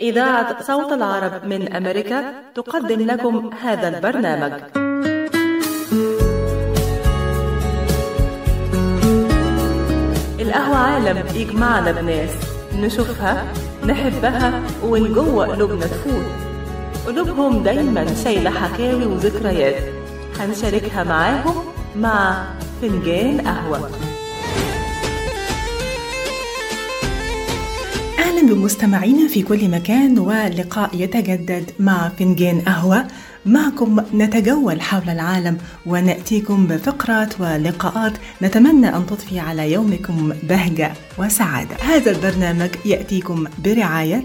إذاعة صوت العرب من أمريكا تقدم لكم هذا البرنامج. القهوة عالم يجمعنا بناس نشوفها نحبها ومن جوه قلوبنا تفوت. قلوبهم دايما شايلة حكاوي وذكريات. هنشاركها معاهم مع فنجان قهوة. أهلا بمستمعينا في كل مكان ولقاء يتجدد مع فنجان قهوة. معكم نتجول حول العالم ونأتيكم بفقرات ولقاءات نتمنى أن تضفي على يومكم بهجة وسعادة. هذا البرنامج يأتيكم برعاية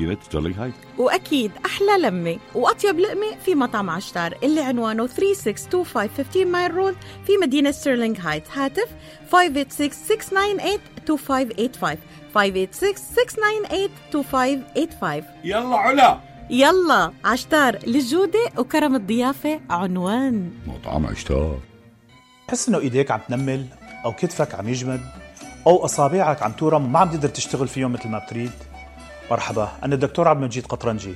مدينة ستيرلينغ هايت وأكيد أحلى لمة وأطيب لقمة في مطعم عشتار اللي عنوانه 3625 15 Mile Road في مدينة ستيرلينغ هايت. هاتف 586-698-2585 586-698-2585 يلا علا. يلا عشتار للجودة وكرم الضيافة عنوان. مطعم عشتار. تحس إنه إيديك عم تنمل أو كتفك عم يجمد أو أصابعك عم تورم وما عم تقدر تشتغل فيهم مثل ما بتريد؟ مرحبا أنا الدكتور عبد المجيد قطرنجي.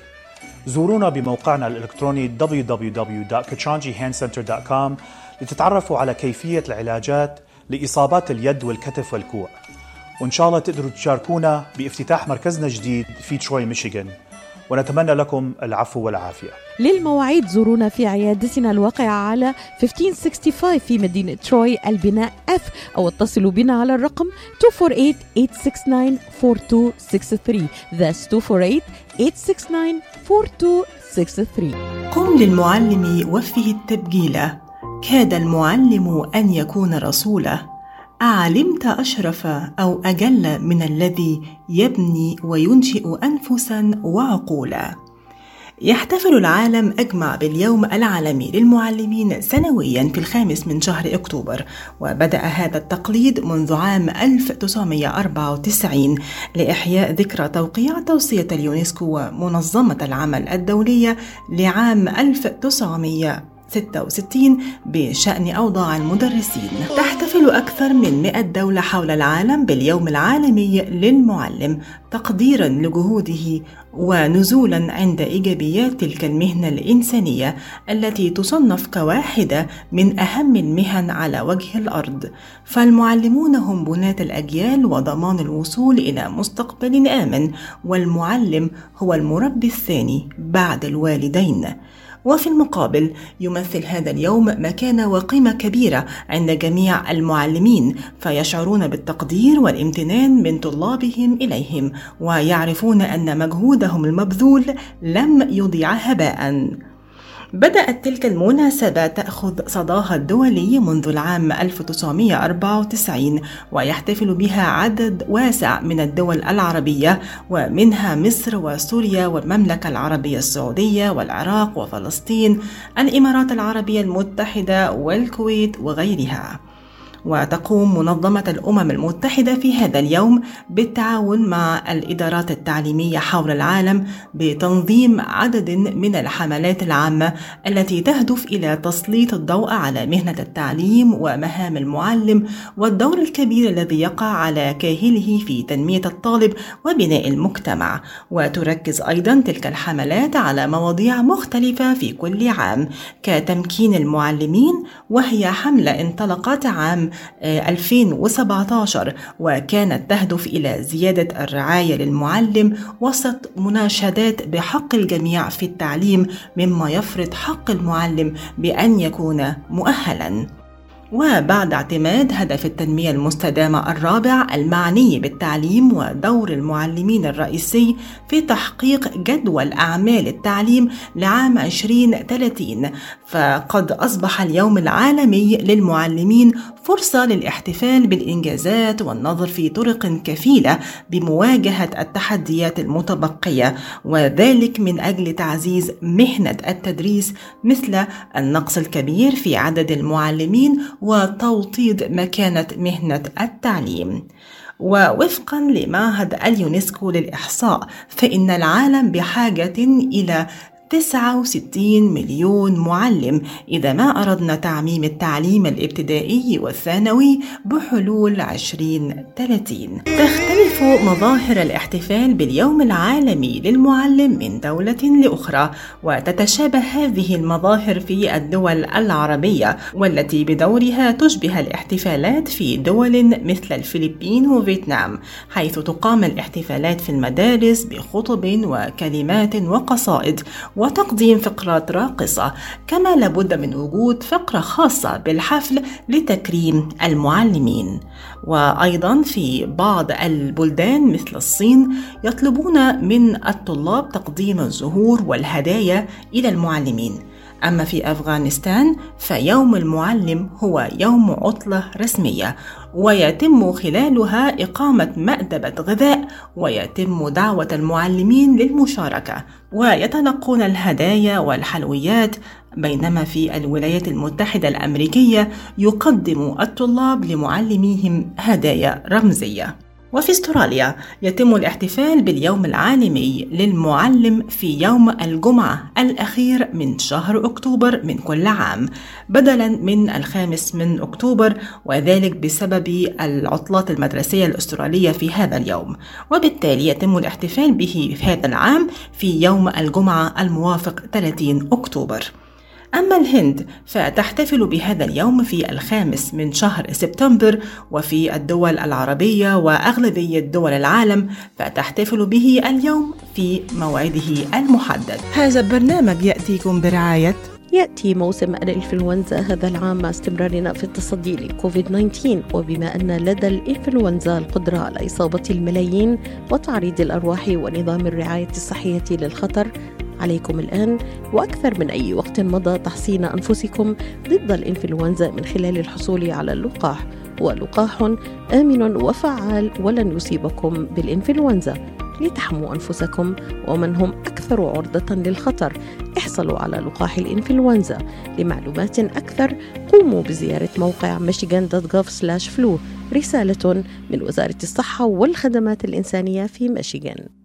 زورونا بموقعنا الإلكتروني www.katranjihandcenter.com لتتعرفوا على كيفية العلاجات لإصابات اليد والكتف والكوع. وإن شاء الله تقدروا تشاركونا بافتتاح مركزنا الجديد في تروي ميشيغان. ونتمنى لكم العفو والعافية. للمواعيد زورونا في عيادتنا الواقعة على 1565 في مدينة تروي البناء F أو اتصلوا بنا على الرقم 248-869-4263 That's 248-869-4263 قم للمعلم وفه التبجيلة كاد المعلم أن يكون رسولا. أعلمت أشرف أو أجل من الذي يبني وينشئ أنفسا وعقولا. يحتفل العالم أجمع باليوم العالمي للمعلمين سنويا في الخامس من شهر أكتوبر وبدأ هذا التقليد منذ عام 1994 لإحياء ذكرى توقيع توصية اليونسكو ومنظمة العمل الدولية لعام 1900 66 بشأن أوضاع المدرسين. تحتفل أكثر من 100 دولة حول العالم باليوم العالمي للمعلم تقديرا لجهوده ونزولا عند إيجابيات تلك المهنة الإنسانية التي تصنف كواحدة من أهم المهن على وجه الأرض. فالمعلمون هم بناة الأجيال وضمان الوصول إلى مستقبل آمن والمعلم هو المربي الثاني بعد الوالدين. وفي المقابل يمثل هذا اليوم مكانة وقيمة كبيرة عند جميع المعلمين فيشعرون بالتقدير والامتنان من طلابهم إليهم ويعرفون أن مجهودهم المبذول لم يضيع هباءً. بدأت تلك المناسبة تأخذ صداها الدولي منذ العام 1994 ويحتفل بها عدد واسع من الدول العربية ومنها مصر وسوريا والمملكة العربية السعودية والعراق وفلسطين الإمارات العربية المتحدة والكويت وغيرها. وتقوم منظمة الأمم المتحدة في هذا اليوم بالتعاون مع الإدارات التعليمية حول العالم بتنظيم عدد من الحملات العامة التي تهدف إلى تسليط الضوء على مهنة التعليم ومهام المعلم والدور الكبير الذي يقع على كاهله في تنمية الطالب وبناء المجتمع. وتركز أيضا تلك الحملات على مواضيع مختلفة في كل عام كتمكين المعلمين وهي حملة انطلقت عام 2017 وكانت تهدف إلى زيادة الرعاية للمعلم وسط مناشدات بحق الجميع في التعليم مما يفرض حق المعلم بأن يكون مؤهلاً. وبعد اعتماد هدف التنمية المستدامة الرابع المعني بالتعليم ودور المعلمين الرئيسي في تحقيق جدول أعمال التعليم لعام 2030 فقد أصبح اليوم العالمي للمعلمين فرصة للاحتفال بالإنجازات والنظر في طرق كفيلة بمواجهة التحديات المتبقية وذلك من أجل تعزيز مهنة التدريس مثل النقص الكبير في عدد المعلمين وتوطيد مكانة مهنة التعليم. ووفقا لمعهد اليونسكو للإحصاء فإن العالم بحاجة إلى 69 مليون معلم. إذا ما أردنا تعميم التعليم الابتدائي والثانوي بحلول 2030 تختلف مظاهر الاحتفال باليوم العالمي للمعلم من دولة لأخرى وتتشابه هذه المظاهر في الدول العربية والتي بدورها تشبه الاحتفالات في دول مثل الفلبين وفيتنام حيث تقام الاحتفالات في المدارس بخطب وكلمات وقصائد. وتقديم فقرات راقصة كما لابد من وجود فقرة خاصة بالحفل لتكريم المعلمين. وأيضا في بعض البلدان مثل الصين يطلبون من الطلاب تقديم الزهور والهدايا إلى المعلمين. أما في أفغانستان فيوم المعلم هو يوم عطلة رسمية ويتم خلالها إقامة مأدبة غذاء ويتم دعوة المعلمين للمشاركة ويتلقون الهدايا والحلويات. بينما في الولايات المتحدة الأمريكية يقدم الطلاب لمعلميهم هدايا رمزية. وفي استراليا يتم الاحتفال باليوم العالمي للمعلم في يوم الجمعة الأخير من شهر أكتوبر من كل عام بدلا من الخامس من أكتوبر وذلك بسبب العطلات المدرسية الأسترالية في هذا اليوم. وبالتالي يتم الاحتفال به في هذا العام في يوم الجمعة الموافق 30 أكتوبر. أما الهند فتحتفل بهذا اليوم في الخامس من شهر سبتمبر وفي الدول العربية وأغلبية دول العالم فتحتفل به اليوم في موعده المحدد. هذا البرنامج يأتيكم برعاية يأتي موسم الإنفلونزا هذا العام مع استمرارنا في التصدي لكوفيد 19 وبما أن لدى الإنفلونزا القدرة على إصابة الملايين وتعريض الأرواح ونظام الرعاية الصحية للخطر عليكم الآن وأكثر من أي وقت مضى تحصين أنفسكم ضد الإنفلونزا من خلال الحصول على اللقاح. ولقاح آمن وفعال ولن يصيبكم بالإنفلونزا. لتحموا أنفسكم ومن هم أكثر عرضة للخطر. احصلوا على لقاح الإنفلونزا. لمعلومات أكثر قوموا بزيارة موقع michigan.gov/flu رسالة من وزارة الصحة والخدمات الإنسانية في ميشيغان.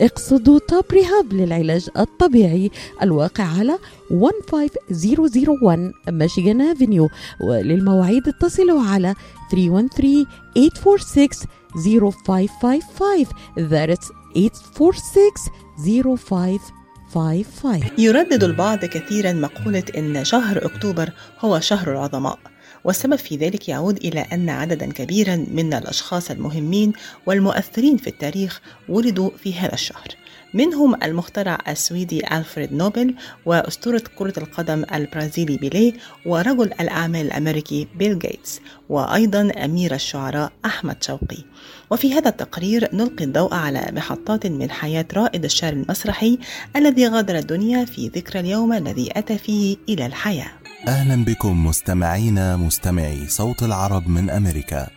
اقصدوا توب ريهاب للعلاج الطبيعي الواقع على 15001 ميشيغان افنيو وللمواعيد اتصلوا على 313 846 0555 That's 846 0555 يردد البعض كثيرا مقولة إن شهر أكتوبر هو شهر العظماء. والسبب في ذلك يعود إلى أن عددا كبيرا من الأشخاص المهمين والمؤثرين في التاريخ ولدوا في هذا الشهر. منهم المخترع السويدي ألفريد نوبل وأسطورة كرة القدم البرازيلي بيليه ورجل الأعمال الأمريكي بيل جيتس وأيضا أمير الشعراء أحمد شوقي. وفي هذا التقرير نلقي الضوء على محطات من حياة رائد الشعر المسرحي الذي غادر الدنيا في ذكرى اليوم الذي أتى فيه إلى الحياة. أهلا بكم مستمعينا مستمعي صوت العرب من أمريكا.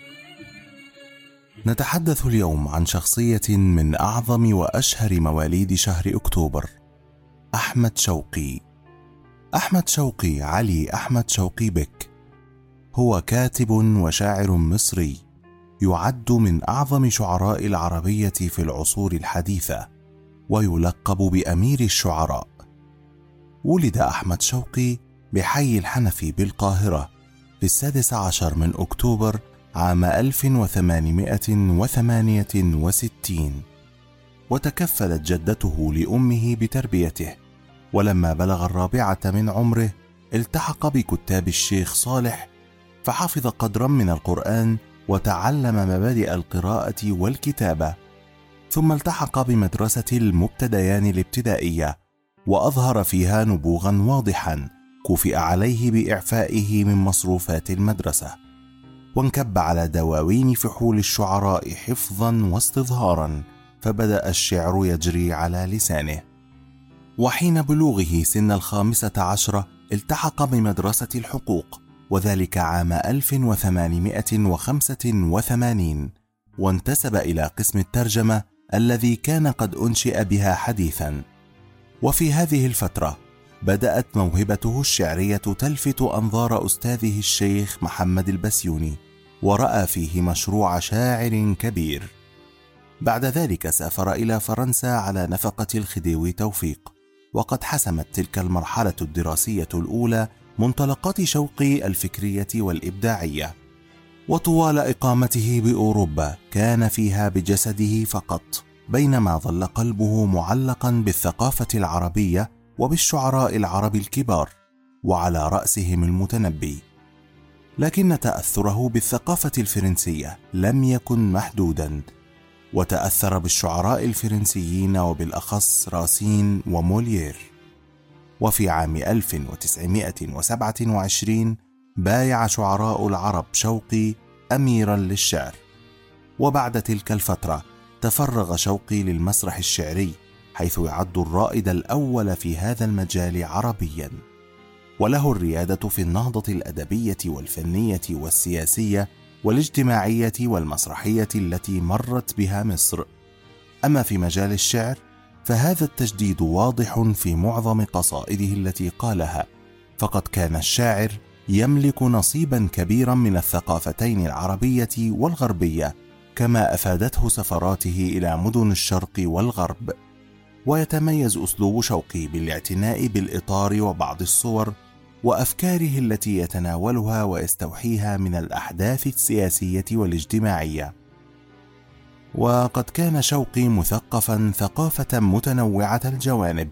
نتحدث اليوم عن شخصية من أعظم وأشهر مواليد شهر أكتوبر أحمد شوقي. أحمد شوقي علي أحمد شوقي بك. هو كاتب وشاعر مصري يعد من أعظم شعراء العربية في العصور الحديثة ويلقب بأمير الشعراء. ولد أحمد شوقي بحي الحنفي بالقاهرة في السادس عشر من أكتوبر عام 1868 وتكفلت جدته لأمه بتربيته ولما بلغ الرابعة من عمره التحق بكتاب الشيخ صالح فحفظ قدرا من القرآن وتعلم مبادئ القراءة والكتابة. ثم التحق بمدرسة المبتديان الابتدائية وأظهر فيها نبوغا واضحا. كفئ عليه بإعفائه من مصروفات المدرسة وانكب على دواوين فحول الشعراء حفظا واستظهارا فبدأ الشعر يجري على لسانه. وحين بلوغه سن الخامسة عشرة التحق بمدرسة الحقوق وذلك عام 1885 وانتسب إلى قسم الترجمة الذي كان قد أنشئ بها حديثا. وفي هذه الفترة بدأت موهبته الشعرية تلفت أنظار أستاذه الشيخ محمد البسيوني ورأى فيه مشروع شاعر كبير. بعد ذلك سافر إلى فرنسا على نفقة الخديوي توفيق وقد حسمت تلك المرحلة الدراسية الأولى منطلقات شوقي الفكرية والإبداعية. وطوال إقامته بأوروبا كان فيها بجسده فقط بينما ظل قلبه معلقا بالثقافة العربية وبالشعراء العرب الكبار وعلى رأسهم المتنبي. لكن تأثره بالثقافة الفرنسية لم يكن محدودا وتأثر بالشعراء الفرنسيين وبالأخص راسين وموليير. وفي عام 1927 بايع شعراء العرب شوقي أميرا للشعر. وبعد تلك الفترة تفرغ شوقي للمسرح الشعري حيث يعد الرائد الأول في هذا المجال عربيا. وله الريادة في النهضة الأدبية والفنية والسياسية والاجتماعية والمسرحية التي مرت بها مصر. أما في مجال الشعر فهذا التجديد واضح في معظم قصائده التي قالها. فقد كان الشاعر يملك نصيبا كبيرا من الثقافتين العربية والغربية كما أفادته سفراته إلى مدن الشرق والغرب. ويتميز أسلوب شوقي بالاعتناء بالإطار وبعض الصور وأفكاره التي يتناولها ويستوحيها من الأحداث السياسية والاجتماعية. وقد كان شوقي مثقفا ثقافة متنوعة الجوانب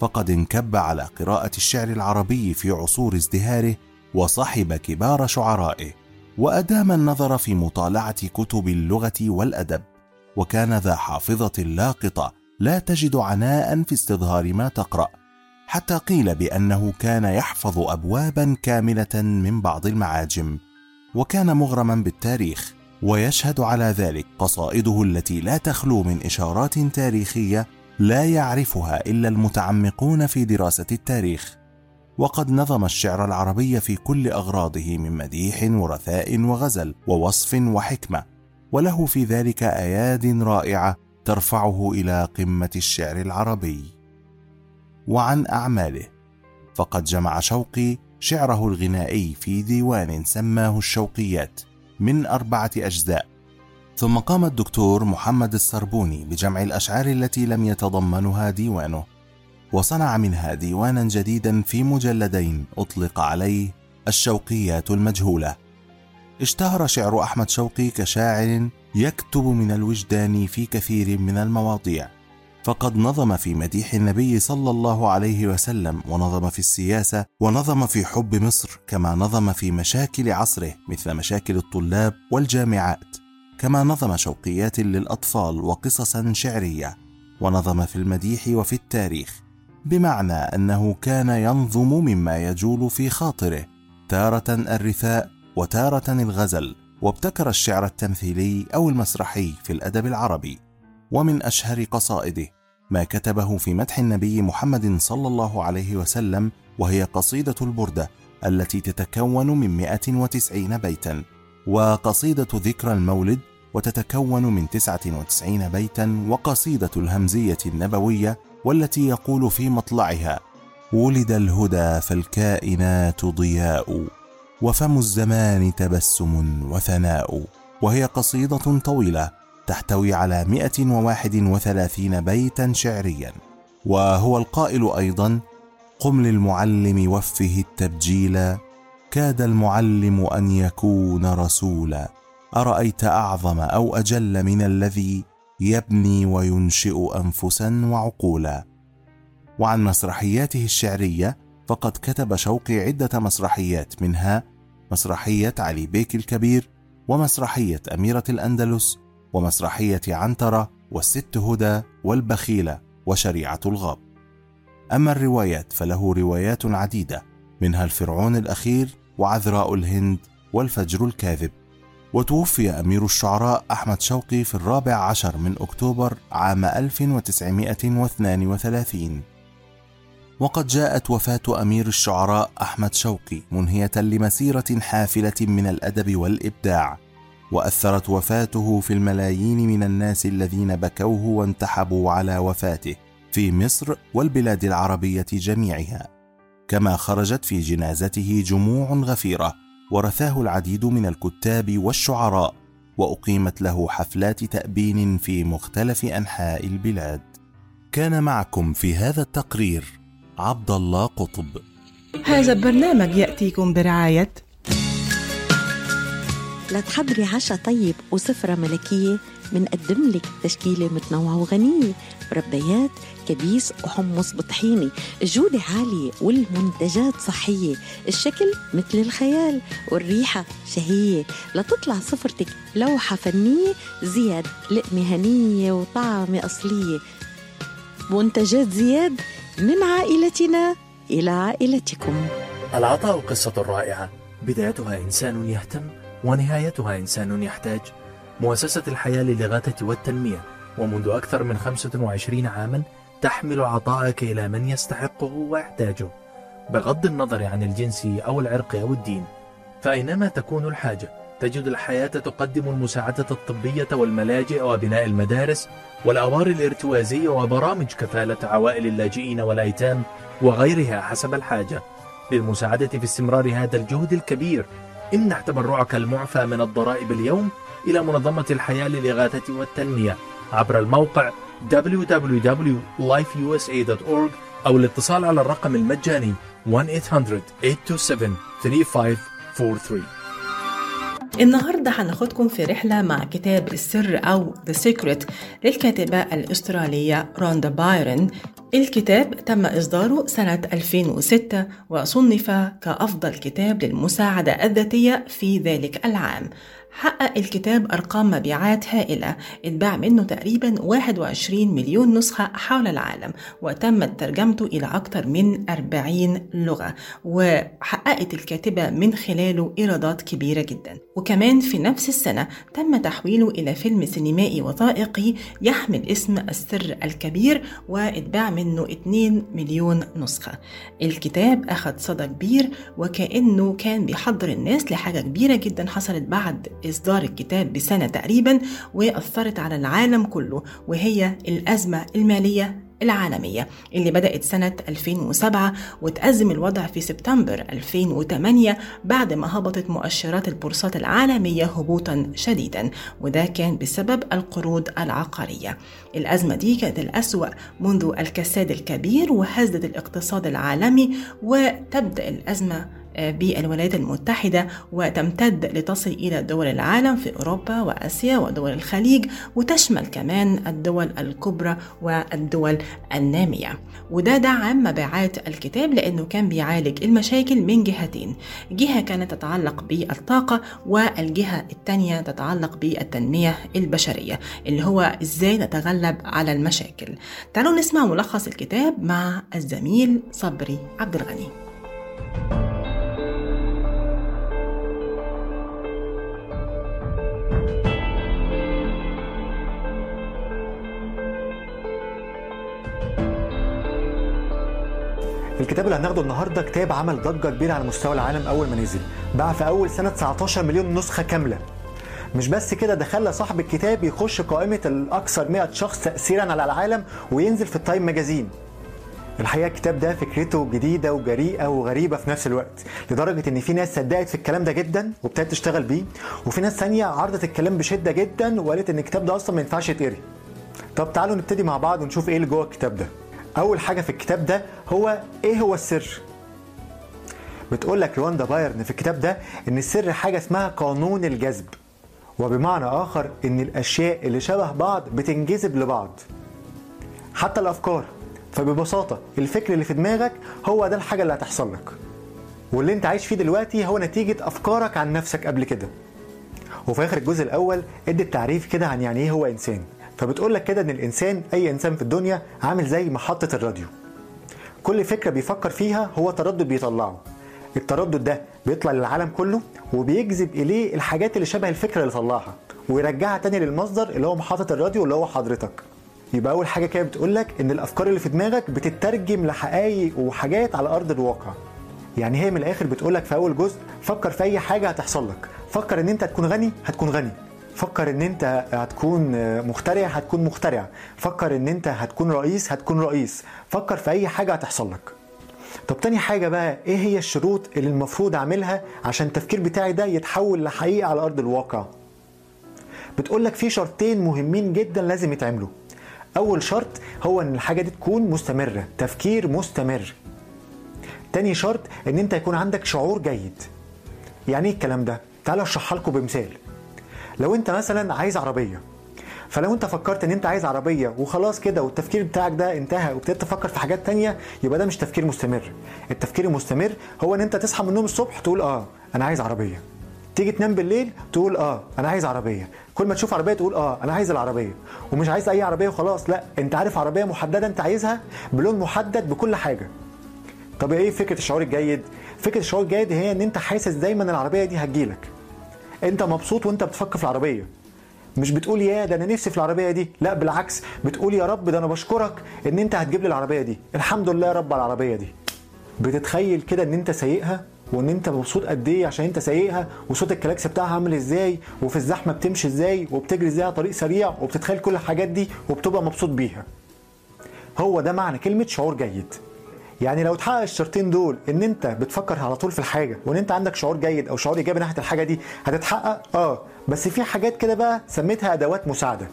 فقد انكب على قراءة الشعر العربي في عصور ازدهاره وصحب كبار شعرائه وأدام النظر في مطالعة كتب اللغة والأدب وكان ذا حافظة لاقطة لا تجد عناء في استظهار ما تقرأ حتى قيل بأنه كان يحفظ ابوابا كاملة من بعض المعاجم وكان مغرما بالتاريخ ويشهد على ذلك قصائده التي لا تخلو من إشارات تاريخية لا يعرفها إلا المتعمقون في دراسة التاريخ. وقد نظم الشعر العربي في كل أغراضه من مديح ورثاء وغزل ووصف وحكمة وله في ذلك أياد رائعة ترفعه إلى قمة الشعر العربي. وعن أعماله فقد جمع شوقي شعره الغنائي في ديوان سماه الشوقيات من أربعة أجزاء. ثم قام الدكتور محمد السربوني بجمع الأشعار التي لم يتضمنها ديوانه وصنع منها ديوانا جديدا في مجلدين أطلق عليه الشوقيات المجهولة. اشتهر شعر أحمد شوقي كشاعر يكتب من الوجدان في كثير من المواضيع. فقد نظم في مديح النبي صلى الله عليه وسلم ونظم في السياسة ونظم في حب مصر كما نظم في مشاكل عصره مثل مشاكل الطلاب والجامعات. كما نظم شوقيات للأطفال وقصصا شعرية. ونظم في المديح وفي التاريخ بمعنى أنه كان ينظم مما يجول في خاطره تارة الرثاء وتارة الغزل. وابتكر الشعر التمثيلي أو المسرحي في الأدب العربي ومن أشهر قصائده ما كتبه في مدح النبي محمد صلى الله عليه وسلم وهي قصيدة البردة التي تتكون من 190 بيتا وقصيدة ذكرى المولد وتتكون من 99 بيتا وقصيدة الهمزية النبوية والتي يقول في مطلعها ولد الهدى فالكائنات ضياء. وفم الزمان تبسم وثناء وهي قصيدة طويلة تحتوي على 131 بيتا شعريا وهو القائل أيضا قم للمعلم وفه التبجيلا كاد المعلم أن يكون رسولا أرأيت أعظم أو أجل من الذي يبني وينشئ أنفسا وعقولا؟ وعن مسرحياته الشعرية فقد كتب شوقي عدة مسرحيات منها مسرحية علي بيك الكبير ومسرحية أميرة الأندلس ومسرحية عنترة والست هدى والبخيلة وشريعة الغاب. أما الروايات فله روايات عديدة منها الفرعون الأخير وعذراء الهند والفجر الكاذب. وتوفي أمير الشعراء أحمد شوقي في الرابع عشر من أكتوبر عام 1932 وقد جاءت وفاة أمير الشعراء أحمد شوقي منهية لمسيرة حافلة من الأدب والإبداع وأثرت وفاته في الملايين من الناس الذين بكوه وانتحبوا على وفاته في مصر والبلاد العربية جميعها. كما خرجت في جنازته جموع غفيرة ورثاه العديد من الكتاب والشعراء وأقيمت له حفلات تأبين في مختلف أنحاء البلاد. كان معكم في هذا التقرير عبد الله قطب. هذا البرنامج يأتيكم برعاية لتحضري عشاء طيب وسفرة ملكية منقدم لك تشكيلة متنوعة وغنية مربيات كبيس وحمص بطحيني الجودة عالية والمنتجات صحية الشكل مثل الخيال والريحة شهية. لتطلع سفرتك لوحة فنية زياد لقمة هنية وطعمة أصلية. منتجات زياد من عائلتنا إلى عائلتكم. العطاء قصة رائعة. بدايتها إنسان يهتم ونهايتها إنسان يحتاج. مؤسسة الحياة للإغاثة والتنمية. ومنذ أكثر من 25 عاما تحمل عطاءك إلى من يستحقه ويحتاجه. بغض النظر عن الجنس أو العرق أو الدين فأينما تكون الحاجة تجد الحياة تقدم المساعدة الطبية والملاجئ وبناء المدارس والأوار الارتوازية وبرامج كفالة عوائل اللاجئين والأيتام وغيرها حسب الحاجة. للمساعدة في استمرار هذا الجهد الكبير امنح تبرعك المعفى من الضرائب اليوم إلى منظمة الحياة للإغاثة والتنمية. عبر الموقع www.lifeusa.org أو الاتصال على الرقم المجاني 1-800-827-3543 النهاردة هناخدكم في رحلة مع كتاب السر أو The Secret للكاتبة الأسترالية روندا بايرن. الكتاب تم إصداره سنة 2006 وصنف كأفضل كتاب للمساعدة الذاتية في ذلك العام. حقق الكتاب أرقام مبيعات هائلة. اتباع منه تقريبا 21 مليون نسخة حول العالم وتمت ترجمته إلى أكثر من 40 لغة وحققت الكاتبة من خلاله إيرادات كبيرة جدا. وكمان في نفس السنة تم تحويله إلى فيلم سينمائي وثائقي يحمل اسم السر الكبير واتباع منه 2 مليون نسخة. الكتاب أخذ صدى كبير وكأنه كان بيحضر الناس لحاجة كبيرة جدا حصلت بعد إصدار الكتاب بسنة تقريبا وأثرت على العالم كله وهي الأزمة المالية العالمية اللي بدأت سنة 2007 وتأزم الوضع في سبتمبر 2008 بعد ما هبطت مؤشرات البورصات العالمية هبوطا شديدا وده كان بسبب القروض العقارية. الأزمة دي كانت الأسوأ منذ الكساد الكبير وهزت الاقتصاد العالمي وتبدأ الأزمة بالولايات المتحدة وتمتد لتصل إلى دول العالم في أوروبا وآسيا ودول الخليج وتشمل كمان الدول الكبرى والدول النامية. وده دعم مبيعات الكتاب لأنه كان بيعالج المشاكل من جهتين. جهة كانت تتعلق بالطاقة والجهة الثانية تتعلق بالتنمية البشرية اللي هو إزاي نتغلب على المشاكل. تعالوا نسمع ملخص الكتاب مع الزميل صبري عبد الغني. الكتاب اللي هناخده النهارده كتاب عمل ضجة كبيرة على مستوى العالم أول ما نزل. باع في أول سنة 19 مليون نسخة كاملة. مش بس كده ده خلى صاحب الكتاب يخش قائمة الأكثر 100 شخص تاثيرا على العالم وينزل في التايم ماجازين. الحقيقة الكتاب ده فكرته جديدة وجريئة وغريبة في نفس الوقت لدرجة إن في ناس صدقت في الكلام ده جدا وابتدت تشتغل بيه وفي ناس ثانية عرضت الكلام بشدة جدا وقالت إن الكتاب ده أصلا ما ينفعش يتقري. طب تعالوا نبتدي مع بعض ونشوف إيه اللي جوه الكتاب ده. أول حاجة في الكتاب ده هو إيه هو السر؟ بتقول لك رواندا بايرن في الكتاب ده إن السر حاجة اسمها قانون الجذب وبمعنى آخر إن الأشياء اللي شبه بعض بتنجذب لبعض. حتى الأفكار فببساطة الفكر اللي في دماغك هو ده الحاجة اللي هتحصل لك. واللي أنت عايش فيه دلوقتي هو نتيجة أفكارك عن نفسك قبل كده. وفي آخر الجزء الأول ادت تعريف كده عن يعني إيه هو إنسان. فبتقول لك كده إن الإنسان أي إنسان في الدنيا عامل زي محطة الراديو. كل فكرة بيفكر فيها هو تردد بيطلعه. التردد ده بيطلع للعالم كله وبيجذب إليه الحاجات اللي شبه الفكرة اللي طلعها ويرجعها تاني للمصدر اللي هو محطة الراديو اللي هو حضرتك. يبقى أول حاجة كده بتقول لك إن الأفكار اللي في دماغك بتترجم لحقائق وحاجات على أرض الواقع. يعني هي من الآخر بتقول لك في أول جزء فكر في أي حاجة هتحصل لك. فكر إن أنت هتكون غني هتكون غني. فكر إن أنت هتكون مخترع هتكون مخترع. فكر إن أنت هتكون رئيس هتكون رئيس. فكر في أي حاجة هتحصل لك. طب تاني حاجة بقى إيه هي الشروط اللي المفروض أعملها عشان التفكير بتاعي ده يتحول لحقيقة على أرض الواقع؟ بتقول لك في شرطين مهمين جدا لازم يتعملوا. أول شرط هو إن الحاجة دي تكون مستمرة تفكير مستمر. تاني شرط إن أنت يكون عندك شعور جيد. يعني إيه الكلام ده؟ تعالوا أشرحها لكم بمثال. لو انت مثلا عايز عربية فلو انت فكرت ان انت عايز عربية وخلاص كده والتفكير بتاعك ده انتهى وابتديت تفكر في حاجات تانية يبقى ده مش تفكير مستمر. التفكير المستمر هو ان انت تصحى من النوم الصبح تقول آه أنا عايز عربية. تيجي تنام بالليل تقول آه أنا عايز عربية. كل ما تشوف عربية تقول آه أنا عايز العربية. ومش عايز أي عربية وخلاص لا أنت عارف عربية محددة أنت عايزها بلون محدد بكل حاجة. طب إيه فكرة الشعور الجيد؟ فكرة الشعور الجيد هي إن أنت حاسس دايما العربية دي هتجيلك. انت مبسوط وانت بتفكر في العربية. مش بتقول يا ده أنا نفسي في العربية دي. لا بالعكس. بتقول يا رب ده أنا بشكرك ان انت هتجيب لي العربية دي. الحمد لله يا رب على العربية دي. بتتخيل كده ان انت سايقها وان انت مبسوط قد إيه عشان انت سايقها؟ وصوت الكلاكس بتاعها عامل إزاي؟ وفي الزحمة بتمشي إزاي؟ وبتجري إزاي على طريق سريع؟ وبتتخيل كل الحاجات دي وبتبقى مبسوط بيها. هو ده معنى كلمة شعور جيد. يعني لو اتحقق الشرطين دول ان انت بتفكر على طول في الحاجة وان انت عندك شعور جيد أو شعور ايجابي ناحية الحاجة دي هتتحقق؟ آه. بس في حاجات كده بقى سميتها أدوات مساعدة.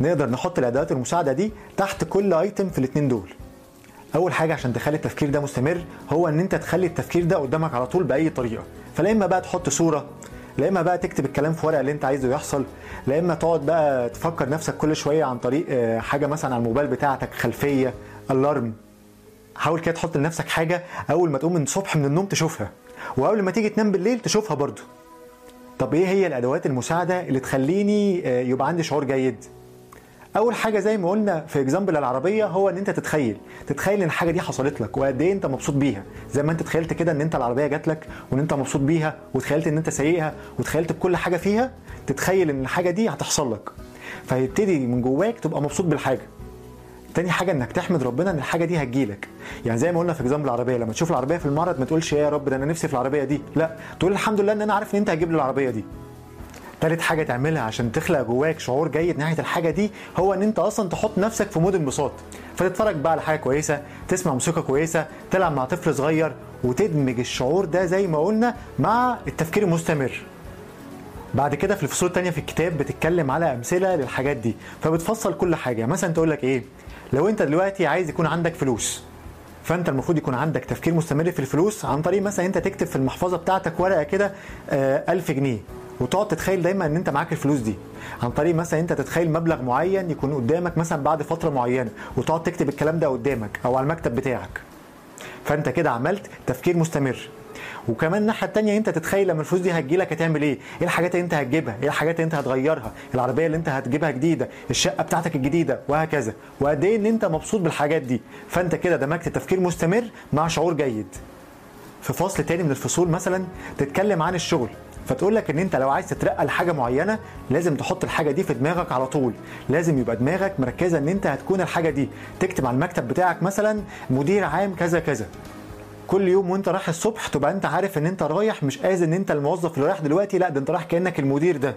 نقدر نحط الأدوات المساعدة دي تحت كل ايتم في الاثنين دول. أول حاجة عشان تخلي التفكير ده مستمر هو إن أنت تخلي التفكير ده قدامك على طول بأي طريقة. فلا إما بقى تحط صورة لا إما بقى تكتب الكلام في ورقة اللي أنت عايزه يحصل لا إما تقعد بقى تفكر نفسك كل شوية عن طريق حاجة مثلا على الموبايل بتاعتك خلفية ال alarm حاول كده تحط لنفسك حاجة أول ما تقوم من الصبح من النوم تشوفها وقبل ما تيجي تنام بالليل تشوفها برضو طب إيه هي الأدوات المساعدة اللي تخليني يبقى عندي شعور جيد؟ أول حاجة زي ما قلنا في example العربية هو إن أنت تتخيل تتخيل إن الحاجة دي حصلت لك وقد إيه أنت مبسوط بيها. زي ما أنت تخيلت كده إن أنت العربية جات لك وإن أنت مبسوط بيها وتخيلت إن أنت سايقها وتخيلت بكل حاجة فيها تتخيل إن الحاجة دي هتحصل لك. فيبتدي من جواك تبقى مبسوط بالحاجة. تاني حاجة إنك تحمد ربنا إن الحاجة دي هتجيلك. يعني زي ما قلنا في example العربية لما تشوف العربية في المعرض ما تقولش يا رب ده أنا نفسي في العربية دي. لا تقول الحمد لله إن أنا عارف إن أنت هتجيب لي العربية دي. تالت حاجة تعملها عشان تخلق جواك شعور جيد ناحية الحاجة دي هو إن أنت أصلا تحط نفسك في mood انبساط. فتتفرج بقى على حاجة كويسة تسمع موسيقى كويسة تلعب مع طفل صغير وتدمج الشعور ده زي ما قلنا مع التفكير المستمر. بعد كده في الفصول التانية في الكتاب بتتكلم على أمثلة للحاجات دي. فبتفصل كل حاجة. مثلا تقول لك إيه؟ لو أنت دلوقتي عايز يكون عندك فلوس فانت المفروض يكون عندك تفكير مستمر في الفلوس عن طريق مثلا انت تكتب في المحفظة بتاعتك ورقة كده آه 1000 جنيه وتقعد تتخيل دايما إن انت معاك الفلوس دي. عن طريق مثلا انت تتخيل مبلغ معين يكون قدامك مثلا بعد فترة معينة وتقعد تكتب الكلام ده قدامك أو على المكتب بتاعك. فانت كده عملت تفكير مستمر. وكمان الناحية الثانية انت تتخيل لما الفلوس دي هتجيلك هتعمل إيه؟ إيه الحاجات اللي انت هتجيبها؟ إيه الحاجات اللي انت هتغيرها؟ العربية اللي انت هتجيبها جديدة، الشقة بتاعتك الجديدة وهكذا، وقد إيه ان انت مبسوط بالحاجات دي، فانت كده دمجت تفكير مستمر مع شعور جيد. في فصل تاني من الفصول مثلا تتكلم عن الشغل فتقول لك ان انت لو عايز تترقى لحاجة معينة لازم تحط الحاجة دي في دماغك على طول لازم يبقى دماغك مركزة ان انت هتكون الحاجة دي تكتب على المكتب بتاعك مثلا مدير عام كذا كذا كل يوم وانت رايح الصبح تبقى انت عارف ان انت رايح مش قايز ان انت الموظف اللي رايح دلوقتي لا ده انت رايح كأنك المدير ده.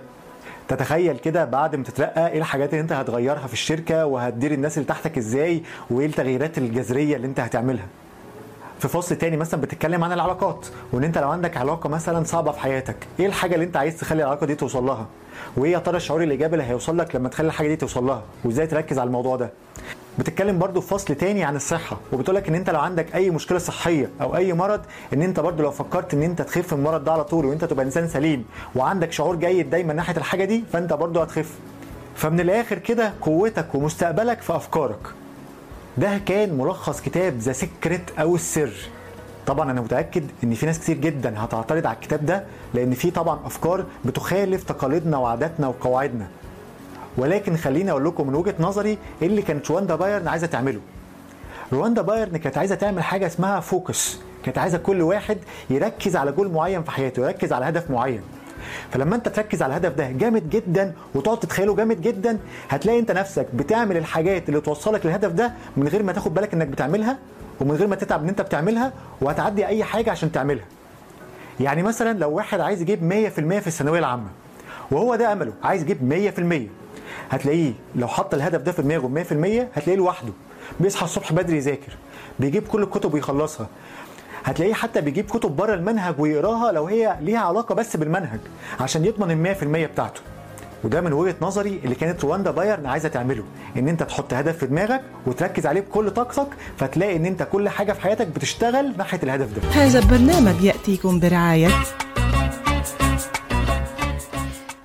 تتخيل كده بعد ما تترقى إيه الحاجات اللي انت هتغيرها في الشركة وهتدير الناس اللي تحتك إزاي وايه التغييرات الجذرية اللي انت هتعملها. في فصل تاني مثلا بتتكلم عن العلاقات وإن انت لو عندك علاقة مثلا صعبة في حياتك إيه الحاجة اللي انت عايز تخلي العلاقة دي توصل لها؟ وايه يا ترى الشعور الإيجابي اللي هيوصل لك لما تخلي الحاجة دي توصل لها؟ وازاي تركز على الموضوع ده؟ بتتكلم برضو في فصل تاني عن الصحة وبتقول لك إن أنت لو عندك أي مشكلة صحية أو أي مرض إن أنت برضو لو فكرت إن أنت تخف من المرض ده على طول وانت تبقى إنسان سليم وعندك شعور جيد دايما ناحية الحاجة دي فأنت برضو هتخف. فمن الآخر كده قوتك ومستقبلك في أفكارك. ده كان ملخص كتاب The Secret أو السر. طبعا أنا متأكد إن في ناس كتير جدا هتعترض على الكتاب ده لأن فيه طبعا أفكار بتخالف تقاليدنا وعاداتنا وقواعدنا. ولكن خليني أقول لكم من وجهة نظري إيه اللي كانت رواندا بايرن عايزة تعمله. رواندا بايرن كانت عايزة تعمل حاجة اسمها focus. كانت عايزة كل واحد يركز على جول معين في حياته يركز على هدف معين. فلما انت تركز على الهدف ده جامد جدا وتقعد تتخيله جامد جدا هتلاقي انت نفسك بتعمل الحاجات اللي توصلك للهدف ده من غير ما تاخد بالك انك بتعملها ومن غير ما تتعب ان انت بتعملها وهتعدي أي حاجة عشان تعملها. يعني مثلا لو واحد عايز يجيب 100% في الثانوية العامة وهو ده أمله عايز يجيب 100% هتلاقيه لو حط الهدف ده في دماغه 100% هتلاقيه لوحده بيصحى الصبح بدري يذاكر بيجيب كل الكتب ويخلصها. هتلاقيه حتى بيجيب كتب بره المنهج ويقراها لو هي ليها علاقة بس بالمنهج عشان يضمن ال 100% بتاعته. وده من وجهة نظري اللي كانت رواندا بايرن عايزة تعمله إن أنت تحط هدف في دماغك وتركز عليه بكل طاقتك فتلاقي إن أنت كل حاجة في حياتك بتشتغل ناحية الهدف ده. هذا البرنامج يأتيكم برعاية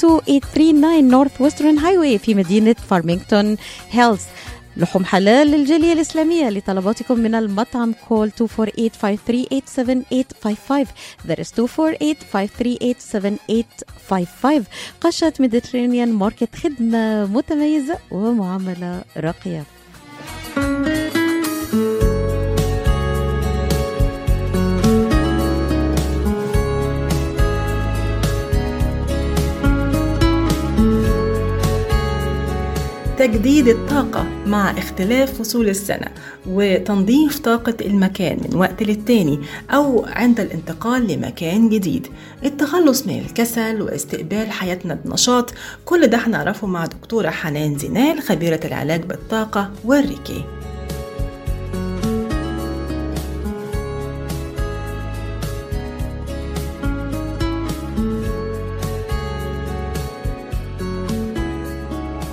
32839 Northwestern Highway في مدينة فارمينغتون هيلز لحوم حلال للجالية الإسلامية لطلباتكم من المطعم call 248-538-7855 that is 248-538-7855 قشة Mediterranean Market خدمة متميزة ومعاملة راقية تجديد الطاقة مع اختلاف فصول السنة وتنظيف طاقة المكان من وقت للتاني أو عند الانتقال لمكان جديد. التخلص من الكسل واستقبال حياتنا بنشاط كل ده هنعرفه مع دكتورة حنان زينال خبيرة العلاج بالطاقة والريكي.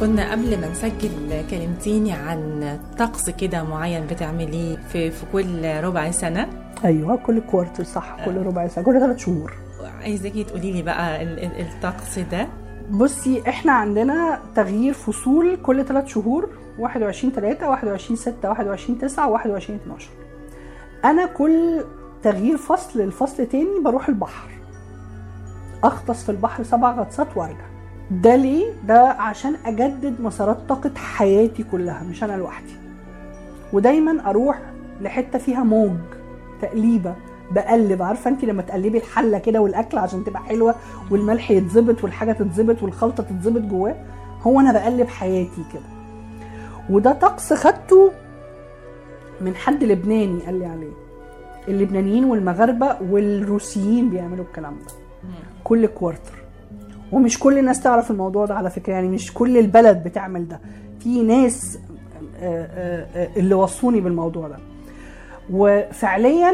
كنا قبل ما نسجل كلمتيني عن طقس كده معين بتعمليه في في كل ربع سنة. أيوه كل كوارتر صح كل ربع سنة كل ثلاث شهور. عايزاكي تقولي لي بقى ال- ال- الطقس ده. بصي إحنا عندنا تغيير فصول كل ثلاث شهور 21 3 21 6 21 9 21 12 أنا كل تغيير فصل لفصل تاني بروح البحر. أغطس في البحر سبع غطسات وأرجع. ده ليه؟ ده عشان أجدد مسارات طاقة حياتي كلها مش أنا لوحدي. ودايما أروح لحتة فيها موج تقليبة بقلب. عارفة انت لما تقلبي الحلة كده والأكل عشان تبقى حلوة والملح يتظبط والحاجة تتظبط والخلطة تتظبط جواه؟ هو أنا بقلب حياتي كده. وده طقس خدته من حد لبناني قال لي عليه. اللبنانيين والمغاربة والروسيين بيعملوا الكلام ده. كل كوارتر ومش كل الناس تعرف الموضوع ده على فكرة يعني مش كل البلد بتعمل ده. في ناس آه، آه، آه، اللي وصوني بالموضوع ده. وفعليا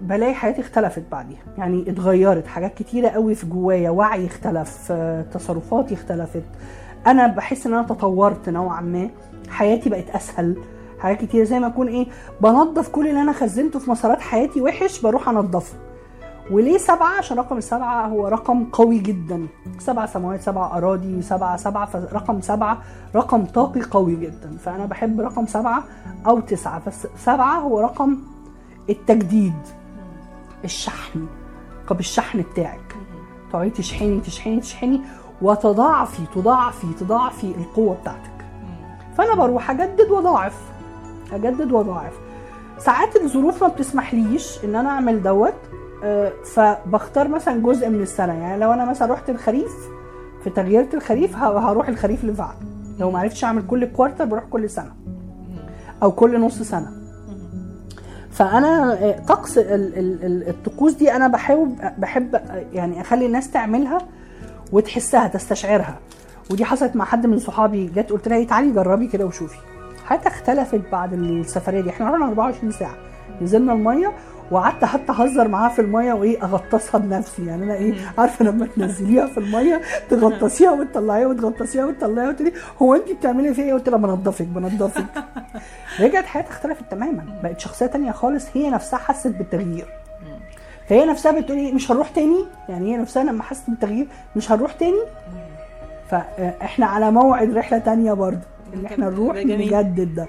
بلاقي حياتي اختلفت بعديها. يعني اتغيرت حاجات كتيرة قوي في جوايا وعي اختلف تصرفاتي اختلفت. أنا بحس إن أنا تطورت نوعا ما. حياتي بقت أسهل. حاجات كتيرة زي ما أكون إيه بنظف كل اللي أنا خزنته في مسارات حياتي وحش بروح انضفه وليه سبعة؟ عشان رقم السبعة هو رقم قوي جدا. سبع سماوات سبع أراضي سبعة سبعة فرقم سبعة رقم طاقي قوي جدا. فأنا بحب رقم سبعة أو تسعة. بس سبعة هو رقم التجديد الشحن. طب الشحن بتاعك. تقعدي تشحني تشحني تشحني وتضاعفي تضاعفي تضاعفي القوة بتاعتك. فأنا بروح أجدد وأضاعف. أجدد وأضاعف. ساعات الظروف ما بتسمحليش إن أنا أعمل دوت. فبختار مثلا جزء من السنة. يعني لو أنا مثلا رحت الخريف في تغيير الخريف هروح الخريف اللي بعده لو ما عرفتش أعمل كل كوارتر بروح كل سنة. أو كل نص سنة. فأنا آه، طقس ال- ال- ال- الطقوس دي أنا بحاول بحب آه، يعني أخلي الناس تعملها وتحسها تستشعرها. ودي حصلت مع حد من صحابي جت قلت لها إيه، تعالي جربي كده وشوفي. حياتها اختلفت بعد السفرية دي. إحنا رحنا 24 ساعة. نزلنا المية وقعدت حتى اهزر معاها في المية وايه اغطسها بنفسي. يعني أنا إيه عارفة لما تنزليها في المية تغطسيها وتطلعيها وتغطسيها وتطلعيها وتقولي هو انت بتعملي فيها إيه؟ قلت لها بنضفك بنضفك رجعت حياتها اختلفت تماما. بقت شخصية تانية خالص هي نفسها حست بالتغيير. فهي نفسها بتقول إيه مش هنروح تاني؟ يعني هي نفسها لما حست بالتغيير مش هنروح تاني؟ فاحنا على موعد رحلة تانية برضه. إن إحنا نروح. نجدد ده.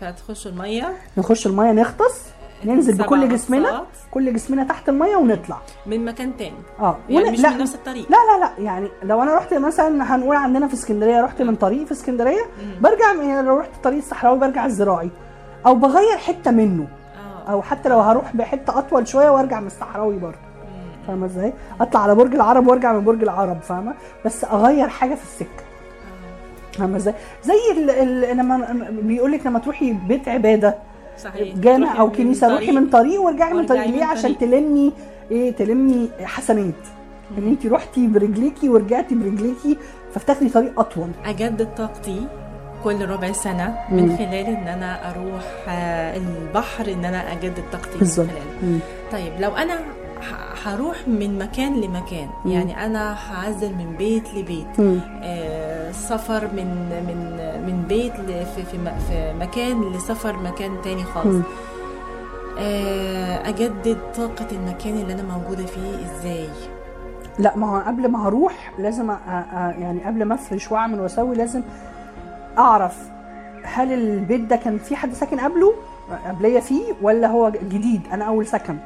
فتخشوا المية؟ نخش المية نغطس. ننزل بكل جسمنا. كل جسمنا تحت المية ونطلع. من مكان تاني. آه يعني ون- مش لا. من نفس الطريق. لا لا لا. يعني لو أنا رحت مثلا هنقول عندنا في اسكندرية رحت من طريق في اسكندرية برجع من لو رحت طريق الصحراوي برجع الزراعي. أو بغير حتة منه. آه. أو حتى لو هروح بحتة أطول شوية وأرجع من الصحراوي برضه. فاهمة إزاي؟ أطلع على برج العرب وأرجع من برج العرب فاهمة؟ بس أغير حاجة في السكة. فاهمة إزاي؟ زي ال- ال- لما بيقول لك لما تروحي بيت عبادة صحيح. جامع أو كنيسة روحي من طريق وارجعي من طريق. ليه؟ عشان. تلمي إيه تلمي حسنات. إن انت رحتي برجليكي ورجعتي برجليكي فبتاخدي طريق أطول. أجدد طاقتي كل ربع سنة مم. من خلال إن أنا أروح آه، البحر إن أنا أجدد طاقتي من خلاله مم. طيب لو أنا هروح من مكان لمكان مم. يعني أنا هعزل من بيت لبيت مم. آه، سفر من من من بيت في في في مكان لسفر مكان تاني خالص مم. آه، أجدد طاقة المكان اللي أنا موجودة فيه إزاي لا ما هو قبل ما هروح لازم. أ... يعني قبل ما أفرش وأعمل وأسوي لازم أعرف هل البيت ده كان في حد ساكن قبله قبلية فيه ولا هو جديد أنا أول سكن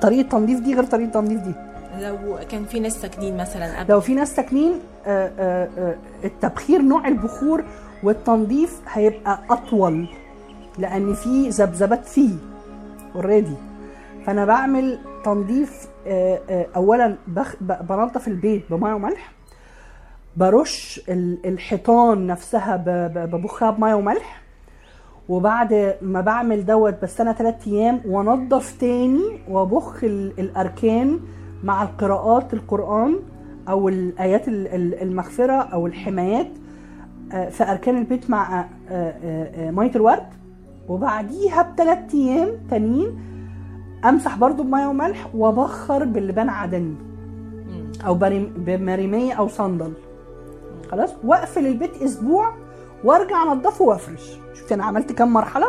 طريقه التنظيف دي غير طريقه التنظيف دي. لو كان في ناس ساكنين مثلا قبل. لو في ناس ساكنين آه، آه، آه، التبخير نوع البخور والتنظيف هيبقى أطول لأن في ذبذبات فيه اوريدي فأنا بعمل تنظيف اولا بخ... بنظف البيت بمية وملح برش ال- الحيطان نفسها ببخها بمية وملح وبعد ما بعمل دوت بستنى ثلاث أيام وأنضف تاني وأبخ ال- الأركان مع القراءات القرآن أو الآيات ال- ال- المغفرة أو الحمايات آه، في أركان البيت مع آه، آه، مية الورد. وبعديها بثلاث أيام تانيين أمسح برضو بمية وملح وأبخر باللبان عدني أو بمريمية أو صندل. خلاص؟ وأقفل البيت أسبوع وارجع انضفه وافرش. شوف أنا عملت كام مرحلة؟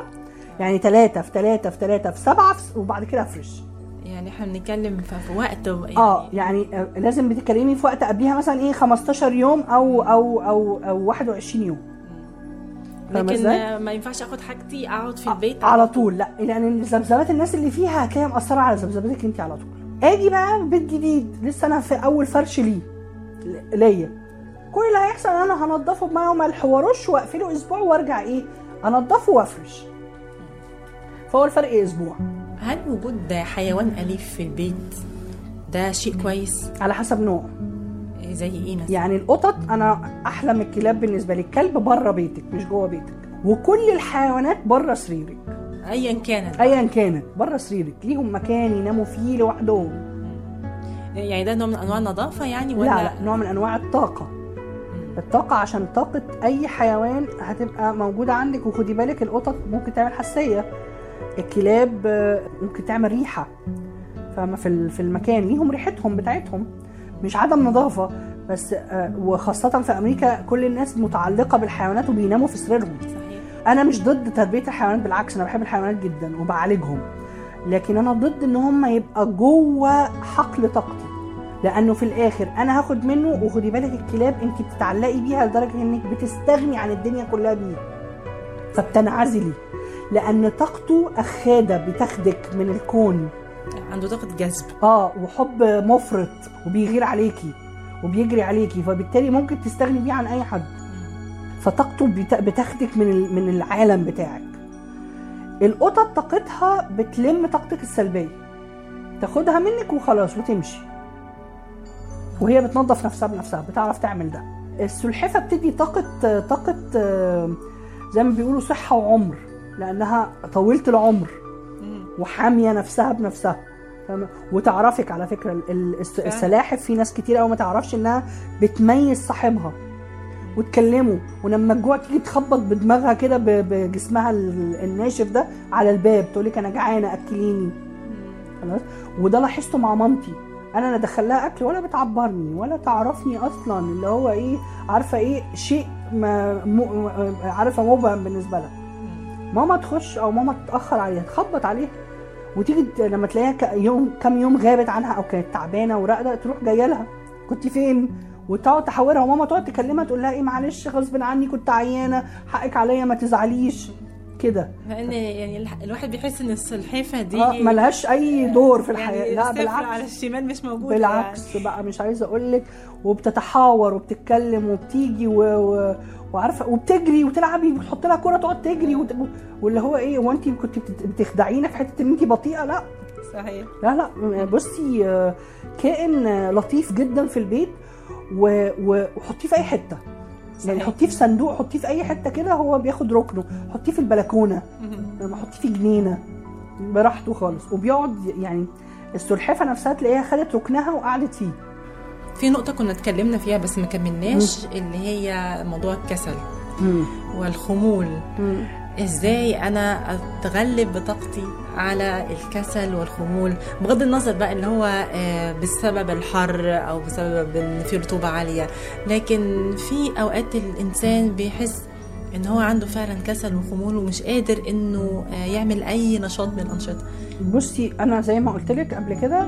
يعني ثلاثة في ثلاثة في ثلاثة في سبعة في- وبعد كده افرش. يعني إحنا بنتكلم في وقت يعني آه يعني آه، لازم بتتكلمي في وقت قبليها مثلا إيه 15 يوم أو أو أو أو 21 يوم. لكن؟ آه، ما ينفعش اخد حاجتي اقعد في البيت على طول. لا لأن ذبذبات الناس اللي فيها هتلاقيها مأثرة على ذبذبتك انت على طول. آجي بقى بيت جديد. لسه أنا في أول فرش ليه. ليا. كل اللي هيحصل إن أنا هنضفه بميه وملح وأرش وأقفله أسبوع وأرجع إيه؟ أنضفه وأفرش. فهو الفرق أسبوع؟ هل وجود حيوان أليف في البيت ده شيء كويس؟ على حسب نوع زي إيه مثلا؟ يعني القطط أنا أحلى من الكلاب بالنسبة لي. الكلب بره بيتك مش جوه بيتك. وكل الحيوانات بره سريرك. ايا كانت. ايا كانت بره سريرك. ليهم مكان يناموا فيه لوحدهم. يعني ده نوع من أنواع النظافة يعني ولا لا لا نوع من أنواع الطاقة. الطاقة عشان طاقة أي حيوان هتبقى موجودة عندك. وخدي بالك القطط ممكن تعمل حساسية. الكلاب ممكن تعمل ريحة. فاهمة؟ في ال- في المكان. ليهم ريحتهم بتاعتهم. مش عدم نظافة. بس آه، وخاصة في أمريكا كل الناس متعلقة بالحيوانات وبيناموا في سريرهم. أنا مش ضد تربية الحيوانات بالعكس أنا بحب الحيوانات جدا وبعالجهم. لكن أنا ضد إن هم يبقى جوه حقل طاقتي. لأنه في الآخر أنا هاخد منه وخدي بالك الكلاب انت بتتعلقي بيها لدرجة إنك بتستغني عن الدنيا كلها بيه. فبتنعزلي. لأن طاقته اخاده بتاخدك من الكون. عنده طاقة جذب. آه وحب مفرط وبيغير عليكي وبيجري عليكي فبالتالي ممكن تستغني بيه عن أي حد. فطاقته بت- بتاخدك من من العالم بتاعك. القطط طاقتها بتلم طاقتك السلبية. تاخدها منك وخلاص وتمشي. وهي بتنظف نفسها بنفسها بتعرف تعمل ده. السلحفة بتدي طاقة طاقة آه، زي ما بيقولوا صحة وعمر لأنها طويله العمر وحامية نفسها بنفسها؟ وتعرفك على فكرة. السلاحف في ناس كتير قوي ما تعرفش إنها بتميز صاحبها وتكلمه ولما الجوع تيجي تخبط بدماغها كده بجسمها ال- الناشف ده على الباب تقول لك أنا جعانة أكليني. خلاص؟ وده لاحظته مع مامتي. أنا لا ادخل لها أكل ولا بتعبرني ولا تعرفني أصلا اللي هو إيه عارفة إيه شيء ما م... عارفة مبهم بالنسبة لها. ماما تخش أو ماما تتأخر عليها تخبط عليها. وتيجي لما تلاقيها يوم كام يوم غابت عنها أو كانت تعبانة وراقدة تروح جاية لها. كنت فين؟ وتقعد تحاورها وماما تقعد تكلمها تقول لها إيه معلش غصب عني كنت عيانة حقك عليا ما تزعليش. كده. لأن يعني الواحد بيحس إن السلحفة دي آه ملهاش أي دور في الحياة. يعني لا بالعكس على الشمال مش موجوده بالعكس بقى مش عايزة أقول لك وبتتحاور وبتتكلم وبتيجي و... و... وعارفة وبتجري وتلعبي وتحط لها كورة تقعد تجري وت... واللي هو إيه هو انت كنت بتخدعينا في حتة إن انت بطيئة؟ لا. يعني. صحيح. لا لا. بصي آه، كائن لطيف جدا في البيت. و... وحطيه في أي حتة. يعني. حطيه في صندوق حطيه في أي حتة كده هو بياخد ركنه. حطيه في البلكونة. لما حطيه في جنينة. براحته خالص. وبيقعد يعني السلحفة نفسها تلاقيها خدت ركنها وقعدت فيه. في نقطة كنا اتكلمنا فيها بس ما كملناش اللي هي موضوع الكسل والخمول. إزاي أنا أتغلب بطاقتي على الكسل والخمول؟ بغض النظر بقى اللي هو آه، بسبب الحر أو بسبب إن في رطوبة عالية. لكن في أوقات الإنسان بيحس إن هو عنده فعلا كسل وخمول ومش قادر إنه آه، يعمل أي نشاط من الأنشطة. بصي أنا زي ما قلت لك قبل كده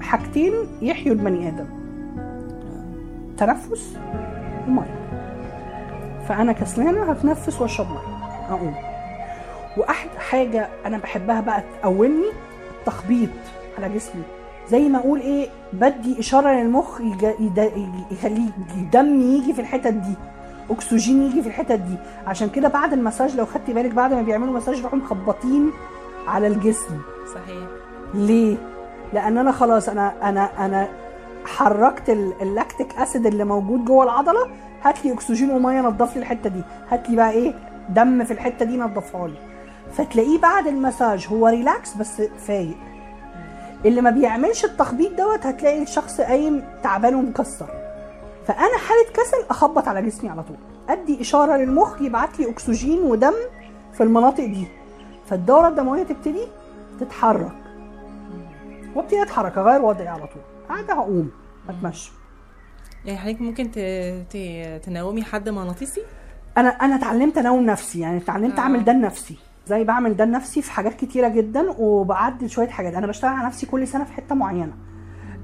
حاجتين يحيوا البني آدم. تنفس ومية. فأنا كسلانة هتنفس وأشرب مية. أقوم. وأحد حاجة أنا بحبها بقى تقومني التخبيط على جسمي. زي ما أقول إيه بدي إشارة للمخ يخليه الدم يجي في الحتت دي أكسجين يجي في الحتت دي. عشان كده بعد المساج لو خدتي بالك بعد ما بيعملوا مساج يروحوا مخبطين على الجسم. صحيح. ليه؟ لأن أنا خلاص أنا أنا أنا حركت ال- ال lactic acid اللي موجود جوه العضلة هات لي أكسجين ومية نضف لي الحتة دي. هات لي بقى إيه دم في الحتة دي نضفها لي. فتلاقيه بعد المساج هو relax بس فايق. اللي ما بيعملش التخبيط دوت هتلاقي الشخص قايم تعبان ومكسر. فأنا حالة كسل أخبط على جسمي على طول. أدي إشارة للمخ يبعت لي أكسجين ودم في المناطق دي. فالدورة الدموية تبتدي تتحرك. وابتدي أتحرك أغير وضعي على طول. قاعدة هقوم اتمشى يعني حضرتك ممكن ت... ت... تنومي حد مغناطيسي؟ أنا أنا اتعلمت انوم نفسي يعني اتعلمت آه. اعمل ده لنفسي. زي بعمل ده لنفسي في حاجات كتيرة جدا وبعدل شوية حاجات. أنا بشتغل على نفسي كل سنة في حتة معينة.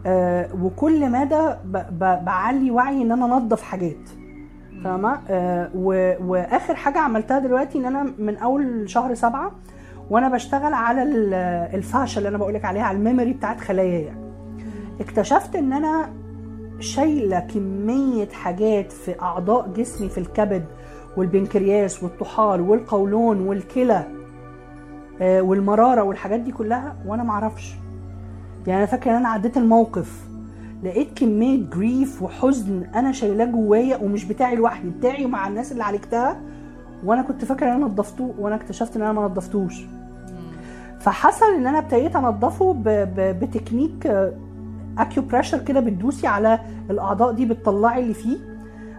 آه وكل مدى ب... ب... بعلي وعي إن أنا أنظف حاجات. فاهمة؟ آه. وآخر حاجة عملتها دلوقتي إن أنا من أول شهر سبعة وأنا بشتغل على ال- الفاشة اللي أنا بقولك عليها على الميموري بتاعت خلاياي اكتشفت إن أنا شايلة كمية حاجات في أعضاء جسمي في الكبد والبنكرياس والطحال والقولون والكلى آه، والمرارة والحاجات دي كلها وأنا معرفش يعني أنا فاكره إن أنا عديت الموقف لقيت كمية grief وحزن أنا شايلاه جوايا ومش بتاعي لوحدي بتاعي ومع الناس اللي عالجتها وأنا كنت فاكره إن أنا نضفته وأنا اكتشفت إن أنا ما نضفتوش فحصل إن أنا ابتديت انضفه ب- ب- ب technique acupressure كده بتدوسي على الأعضاء دي بتطلعي اللي فيه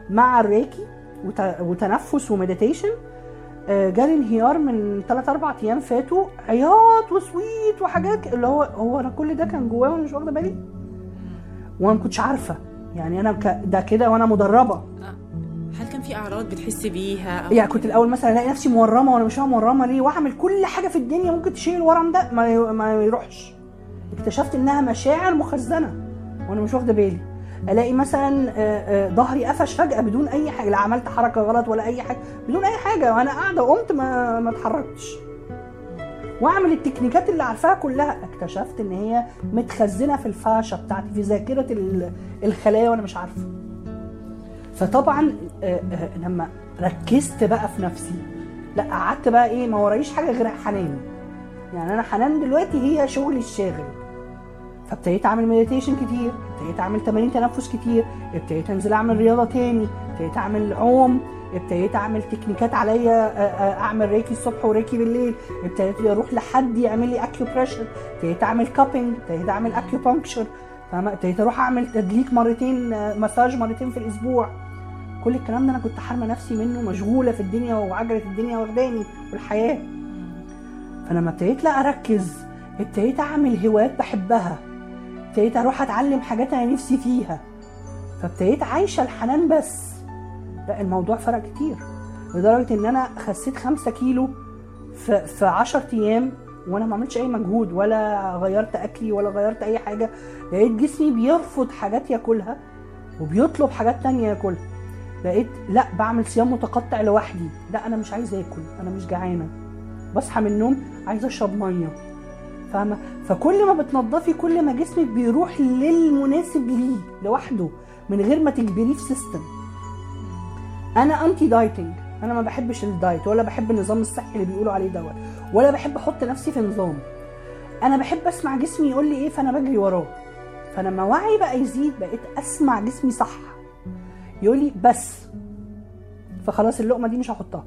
مع الريكي. وتنفس و meditation. آه، جالي انهيار من 3 4 أيام فاتوا عياط وصويت وحاجات اللي هو هو أنا كل ده كان جوايا وأنا مش واخدة بالي؟ وأنا ما كنتش عارفة. يعني أنا ك- ده كده وأنا مدربة. هل كان في أعراض بتحسي بيها أو يعني كنت الأول مثلا ألاقي نفسي مورمة وأنا مش مورمة ليه؟ وأعمل كل حاجة في الدنيا ممكن تشيل الورم ده ما يروحش. اكتشفت إنها مشاعر مخزنة وأنا مش واخدة بالي. ألاقي مثلا آه، آه، ظهري قفش فجأة بدون أي حاجة لا عملت حركة غلط ولا أي حاجة بدون أي حاجة وأنا قاعدة قمت ما ما اتحركتش. وأعمل التكنيكات اللي عارفاها كلها. اكتشفت إن هي متخزنة في الفاشة بتاعتي في ذاكرة ال- الخلايا وأنا مش عارفة. فطبعا آه، لما ركزت بقى في نفسي لا قعدت بقى إيه ما ورايش حاجة غير حنان. يعني أنا حنان دلوقتي هي شغلي الشاغل. فابتديت اعمل meditation كتير ابتديت اعمل تمارين تنفس كتير ابتديت انزل اعمل رياضة تاني ابتديت اعمل عوم ابتديت اعمل تكنيكات عليا آه، آه، اعمل ريكي الصبح وريكي بالليل ابتديت أروح لحد يعمل لي acupressure ابتديت اعمل cupping ابتديت اعمل acupuncture فاهمة؟ ابتديت أروح اعمل تدليك مرتين آه، مساج مرتين في الأسبوع. كل الكلام ده أنا كنت حارمة نفسي منه مشغولة في الدنيا وعجلة الدنيا واخداني والحياة. فلما ابتديت لا اركز ابتديت اعمل هوايات بحبها. ابتديت أروح أتعلم حاجات أنا نفسي فيها. فابتديت عايشة الحنان بس. لا الموضوع فرق كتير. لدرجة إن أنا خسيت خمسة كيلو في في 10 أيام وأنا ما عملتش أي مجهود ولا غيرت أكلي ولا غيرت أي حاجة. لقيت جسمي بيرفض حاجات ياكلها وبيطلب حاجات تانية ياكلها. لقيت لا بعمل صيام متقطع لوحدي. لا أنا مش عايزة آكل أنا مش جعانة. بصحى من النوم عايزة أشرب مية. فاهمة؟ فكل ما بتنضفي كل ما جسمك بيروح للمناسب ليه لوحده من غير ما تجبريه في system أنا anti dieting أنا ما بحبش ال diet ولا بحب النظام الصحي اللي بيقولوا عليه دوت ولا بحب أحط نفسي في نظام. أنا بحب أسمع جسمي يقول لي إيه فأنا بجري وراه. فلما وعي بقى يزيد بقيت أسمع جسمي صح. يقول لي بس. فخلاص اللقمة دي مش هحطها.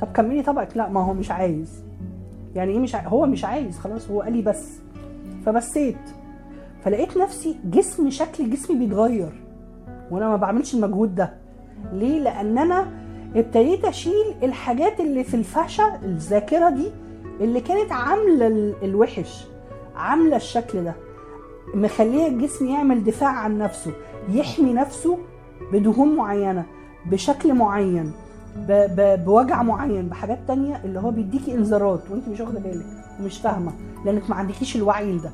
طب كملي طبقك. لا ما هو مش عايز. يعني إيه مش عايز هو مش عايز خلاص هو قال لي بس. فبسيت. فلقيت نفسي جسم شكل جسمي بيتغير. وأنا ما بعملش المجهود ده. ليه؟ لأن أنا ابتديت أشيل الحاجات اللي في الفاشة الذاكرة دي اللي كانت عاملة ال- الوحش عاملة الشكل ده. مخلية الجسم يعمل دفاع عن نفسه يحمي نفسه بدهون معينة بشكل معين. بوجع معين بحاجات تانية اللي هو بيديكي انذارات وانت مش واخدة بالك ومش فاهمة لأنك ما عندكيش الوعي ده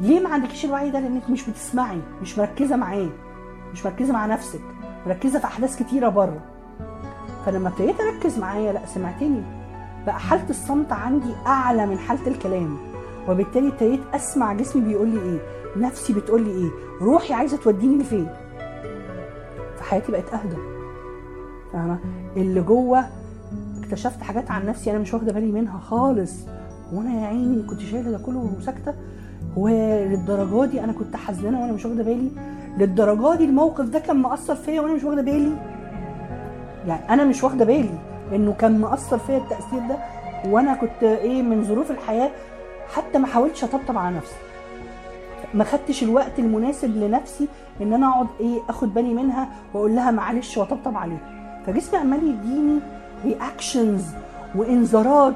ليه ما عندكيش الوعي ده؟ لأنك مش بتسمعي مش مركزة معاه مش مركزة مع نفسك مركزة في أحداث كتيرة بره. فلما ابتديت أركز معايا لأ سمعتني. بقى حاله الصمت عندي أعلى من حالة الكلام. وبالتالي ابتديت أسمع جسمي بيقول لي إيه نفسي بتقول لي إيه روحي عايزة توديني لفين. فحياتي بقت أهدى. فاهمه اللي جوه اكتشفت حاجات عن نفسي أنا مش واخدة بالي منها خالص. وأنا يا عيني كنت شايلة ده كله وساكتة. وللدرجة دي أنا كنت حزنانة وأنا مش واخدة بالي. للدرجة دي الموقف ده كان مأثر فيا وأنا مش واخدة بالي. يعني أنا مش واخدة بالي إنه كان مأثر فيا التأثير ده. وأنا كنت إيه من ظروف الحياة حتى ما حاولتش أطبطب على نفسي. ما خدتش الوقت المناسب لنفسي إن أنا أقعد إيه أخد بالي منها وأقول لها معلش وأطبطب عليها. فجسمي عمال يديني رياكشنز وإنذارات.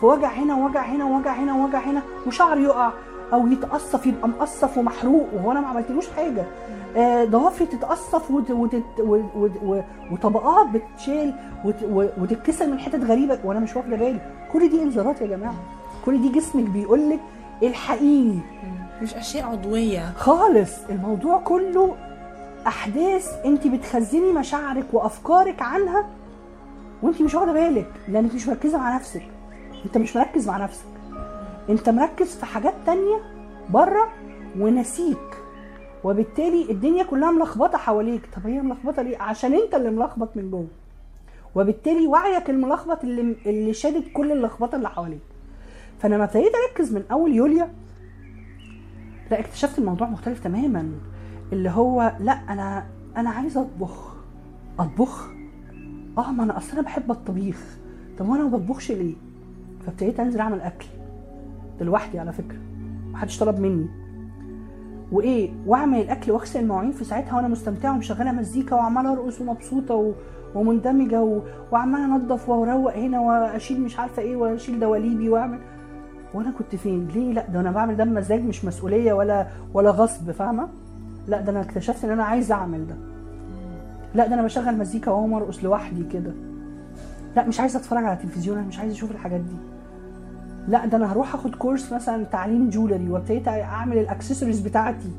في وجع هنا ووجع هنا ووجع هنا ووجع هنا وشعر يقع أو يتقصف يبقى مقصف ومحروق وهو أنا ما عملتلوش حاجة. آه، ضوافري تتقصف وت... وت... وطبقات. و... وتتكسر من حتت غريبة وأنا مش واخدة بالي. كل دي إنذارات يا جماعة. كل دي جسمك بيقول لك الحقيني مش أشياء عضوية. خالص. الموضوع كله أحداث أنت بتخزني مشاعرك وأفكارك عنها وأنت مش واخدة بالك لانك مش مركزة مع نفسك. أنت مش مركز مع نفسك. أنت مركز في حاجات تانية بره ونسيك. وبالتالي الدنيا كلها ملخبطة حواليك. طب هي ملخبطة ليه؟ عشان أنت اللي ملخبط من جوه. وبالتالي وعيك الملخبط اللي اللي شادد كل اللخبطة اللي حواليك. فأنا لما ابتديت أركز من أول يوليا لا اكتشفت الموضوع مختلف تماما. اللي هو لا أنا أنا عايزة أطبخ. أطبخ؟ آه ما أنا أصل أنا بحب الطبيخ. طب وأنا ما بطبخش ليه؟ فابتديت أنزل أعمل أكل لوحدي على فكرة. محدش طلب مني. وإيه؟ وأعمل الأكل وأغسل المواعين في ساعتها وأنا مستمتعة ومشغلة مزيكا وعمالة أرقص ومبسوطة و... ومندمجة و... وعمالة انضف وأروق هنا وأشيل مش عارفة إيه وأشيل دواليبي وأعمل. وأنا كنت فين؟ ليه؟ لا ده أنا بعمل ده بمزاج مش مسؤولية ولا ولا غصب فاهمة؟ لا ده أنا اكتشفت إن أنا عايزه أعمل ده. لا ده أنا بشغل مزيكا واقوم ارقص لوحدي كده. لا مش عايزه أتفرج على تلفزيون أنا مش عايزه أشوف الحاجات دي. لا ده أنا هروح آخد course مثلا تعليم jewelry وابتديت أعمل الأكسسوارز بتاعتي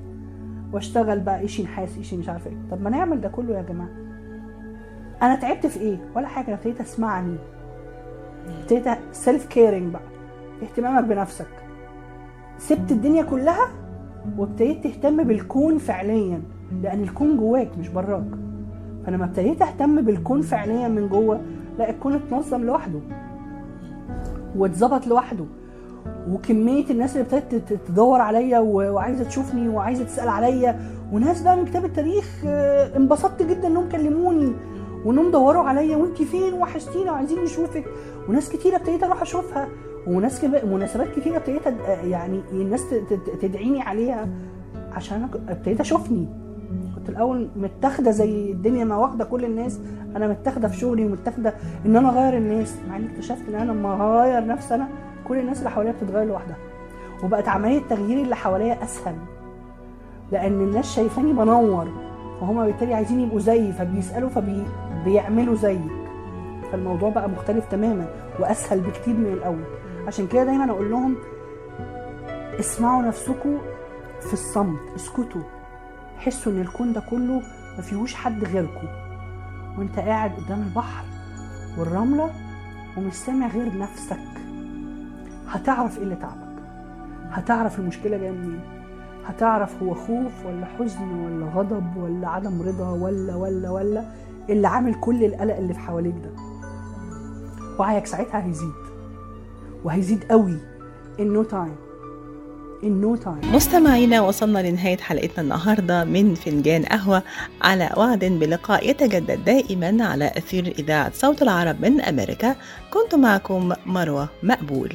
وأشتغل بقى إيشي نحاس إيشي مش عارفه إيه. طب ما نعمل ده كله يا جماعة. أنا تعبت في إيه؟ ولا حاجة أنا ابتديت أسمعني. ابتديت self caring بقى. اهتمامك بنفسك. سبت الدنيا كلها وابتديت تهتم بالكون فعليا لأن الكون جواك مش براك. فلما ابتديت أهتم بالكون فعليا من جوه لا الكون اتنظم لوحده واتظبط لوحده. وكمية الناس اللي ابتدت تدور عليا وعايزة تشوفني وعايزة تسأل عليا. وناس بقى من كتاب التاريخ آه، انبسطت جدا إنهم كلموني وإنهم دوروا عليا. وانت فين؟ وحشتينا وعايزين نشوفك. وناس كتيره ابتديت أروح أشوفها. وناس. مناسبات كتيرة ابتديت أد... يعني الناس تدعيني عليها عشان ابتديت أشوفني. كنت الأول متاخدة زي الدنيا ما واخدة كل الناس. أنا متاخدة في شغلي ومتاخدة إن أنا أغير الناس. مع إني اكتشفت إن أنا لما أغير نفسي أنا كل الناس اللي حواليا بتتغير لوحدها. وبقت عملية تغيير اللي حواليا أسهل. لأن الناس شايفاني بنور فهم بالتالي عايزين يبقوا زيي فبيسألوا فبيعملوا زيك. فالموضوع بقى مختلف تماما وأسهل بكتير من الأول. عشان كده دايما أقول لهم اسمعوا نفسكم في الصمت اسكتوا حسوا إن الكون ده كله ما فيهوش حد غيركم. وأنت قاعد قدام البحر والرملة ومش سامع غير نفسك. هتعرف إيه اللي تعبك؟ هتعرف المشكلة جاية منين؟ هتعرف هو خوف ولا حزن ولا غضب ولا عدم رضا ولا ولا ولا؟ اللي عامل كل القلق اللي في حواليك ده. وعيك ساعتها هيزيد. وهيزيد قوي. In no time. In no time. مستمعينا وصلنا لنهاية حلقتنا النهاردة من فنجان قهوة. على وعد بلقاء يتجدد دائما على أثير إذاعة صوت العرب من أمريكا. كنت معكم مروة مقبول.